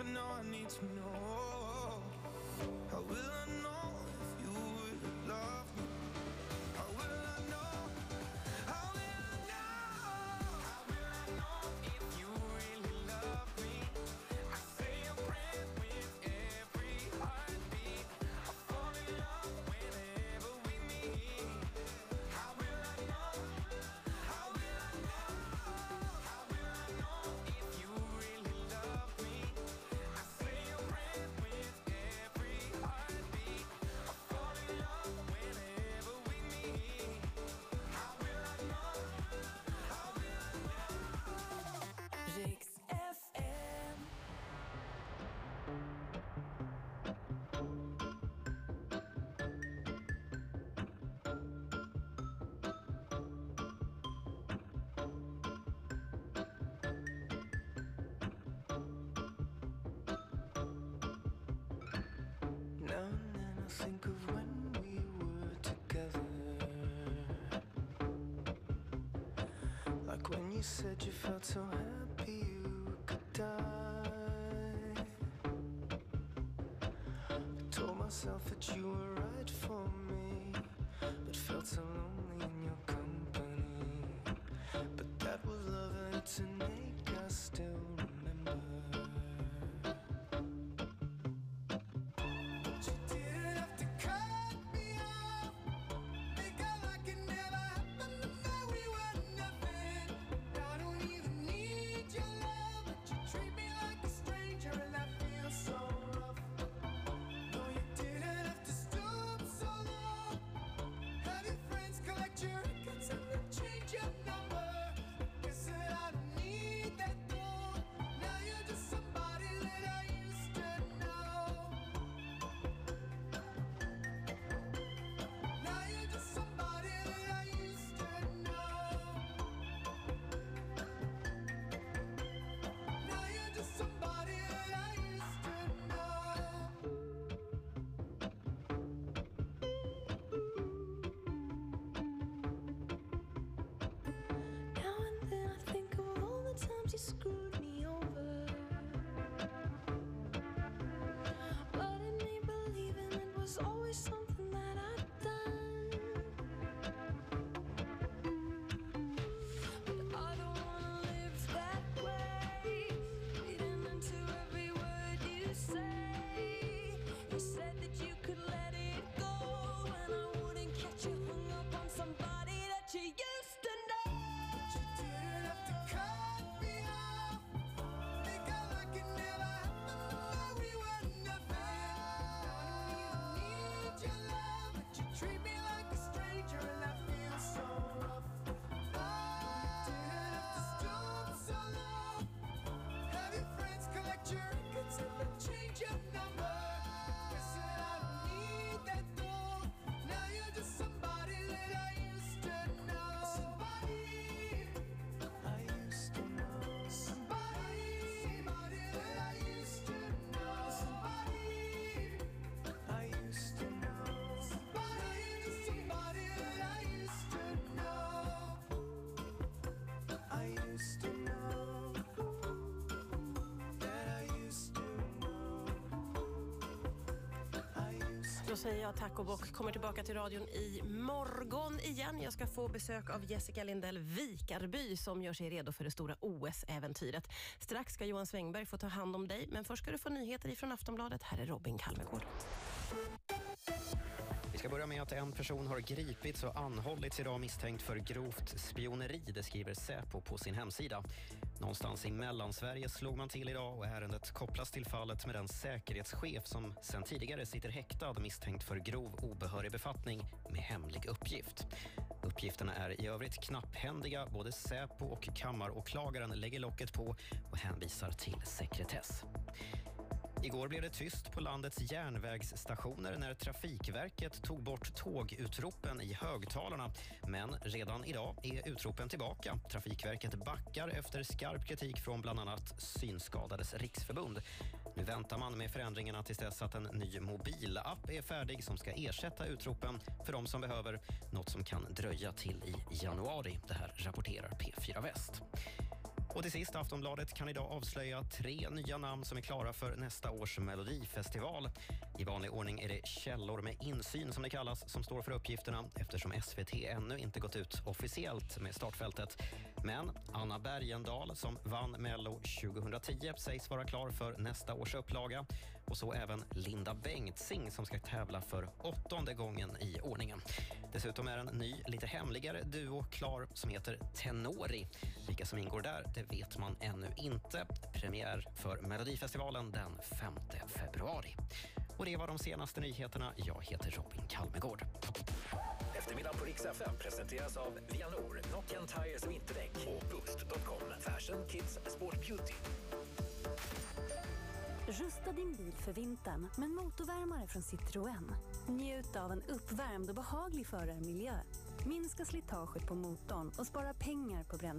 I know I need to know. How will I know think of when we were together. Like when you said you felt so happy säger jag tack och bock. Kommer tillbaka till radion i morgon igen. Jag ska få besök av Jessica Lindell Vikarby som gör sig redo för det stora OS-äventyret. Strax ska Johan Svängberg få ta hand om dig, men först ska du få nyheter från Aftonbladet. Här är Robin Kalmegård. Vi ska börja med att en person har gripits och anhållits idag misstänkt för grovt spioneri, det skriver Säpo på sin hemsida. Någonstans i Mellansverige slog man till idag och ärendet kopplas till fallet med den säkerhetschef som sedan tidigare sitter häktad misstänkt för grov obehörig befattning med hemlig uppgift. Uppgifterna är i övrigt knapphändiga. Både Säpo och kammaråklagaren lägger locket på och hänvisar till sekretess. Igår blev det tyst på landets järnvägsstationer när Trafikverket tog bort tågutropen i högtalarna. Men redan idag är utropen tillbaka. Trafikverket backar efter skarp kritik från bland annat Synskadades riksförbund. Nu väntar man med förändringarna tills dess att en ny mobilapp är färdig som ska ersätta utropen för de som behöver. Något som kan dröja till i januari. Det här rapporterar P4 Väst. Och till sist, Aftonbladet kan idag avslöja tre nya namn som är klara för nästa års Melodifestival. I vanlig ordning är det källor med insyn som det kallas som står för uppgifterna eftersom SVT ännu inte gått ut officiellt med startfältet. Men Anna Bergendahl som vann Mello 2010 sägs vara klar för nästa års upplaga och så även Linda Bengtzing som ska tävla för åttonde gången i ordningen. Dessutom är en ny, lite hemligare duo klar som heter Tenori. Vilka som ingår där, det vet man ännu inte. Premiär för Melodifestivalen den 5 februari. Och det var de senaste nyheterna. Jag heter Robin Kalmegård. Eftermiddagen på Rix FM presenteras av Vianor, Nokian Tires vinterdäck och Boost.com. Fashion, Kids, Sport, Beauty. Rusta din bil för vintern med en motorvärmare från Citroën. Njut av en uppvärmd och behaglig förarmiljö. Minska slitaget på motorn och spara pengar på bränsle.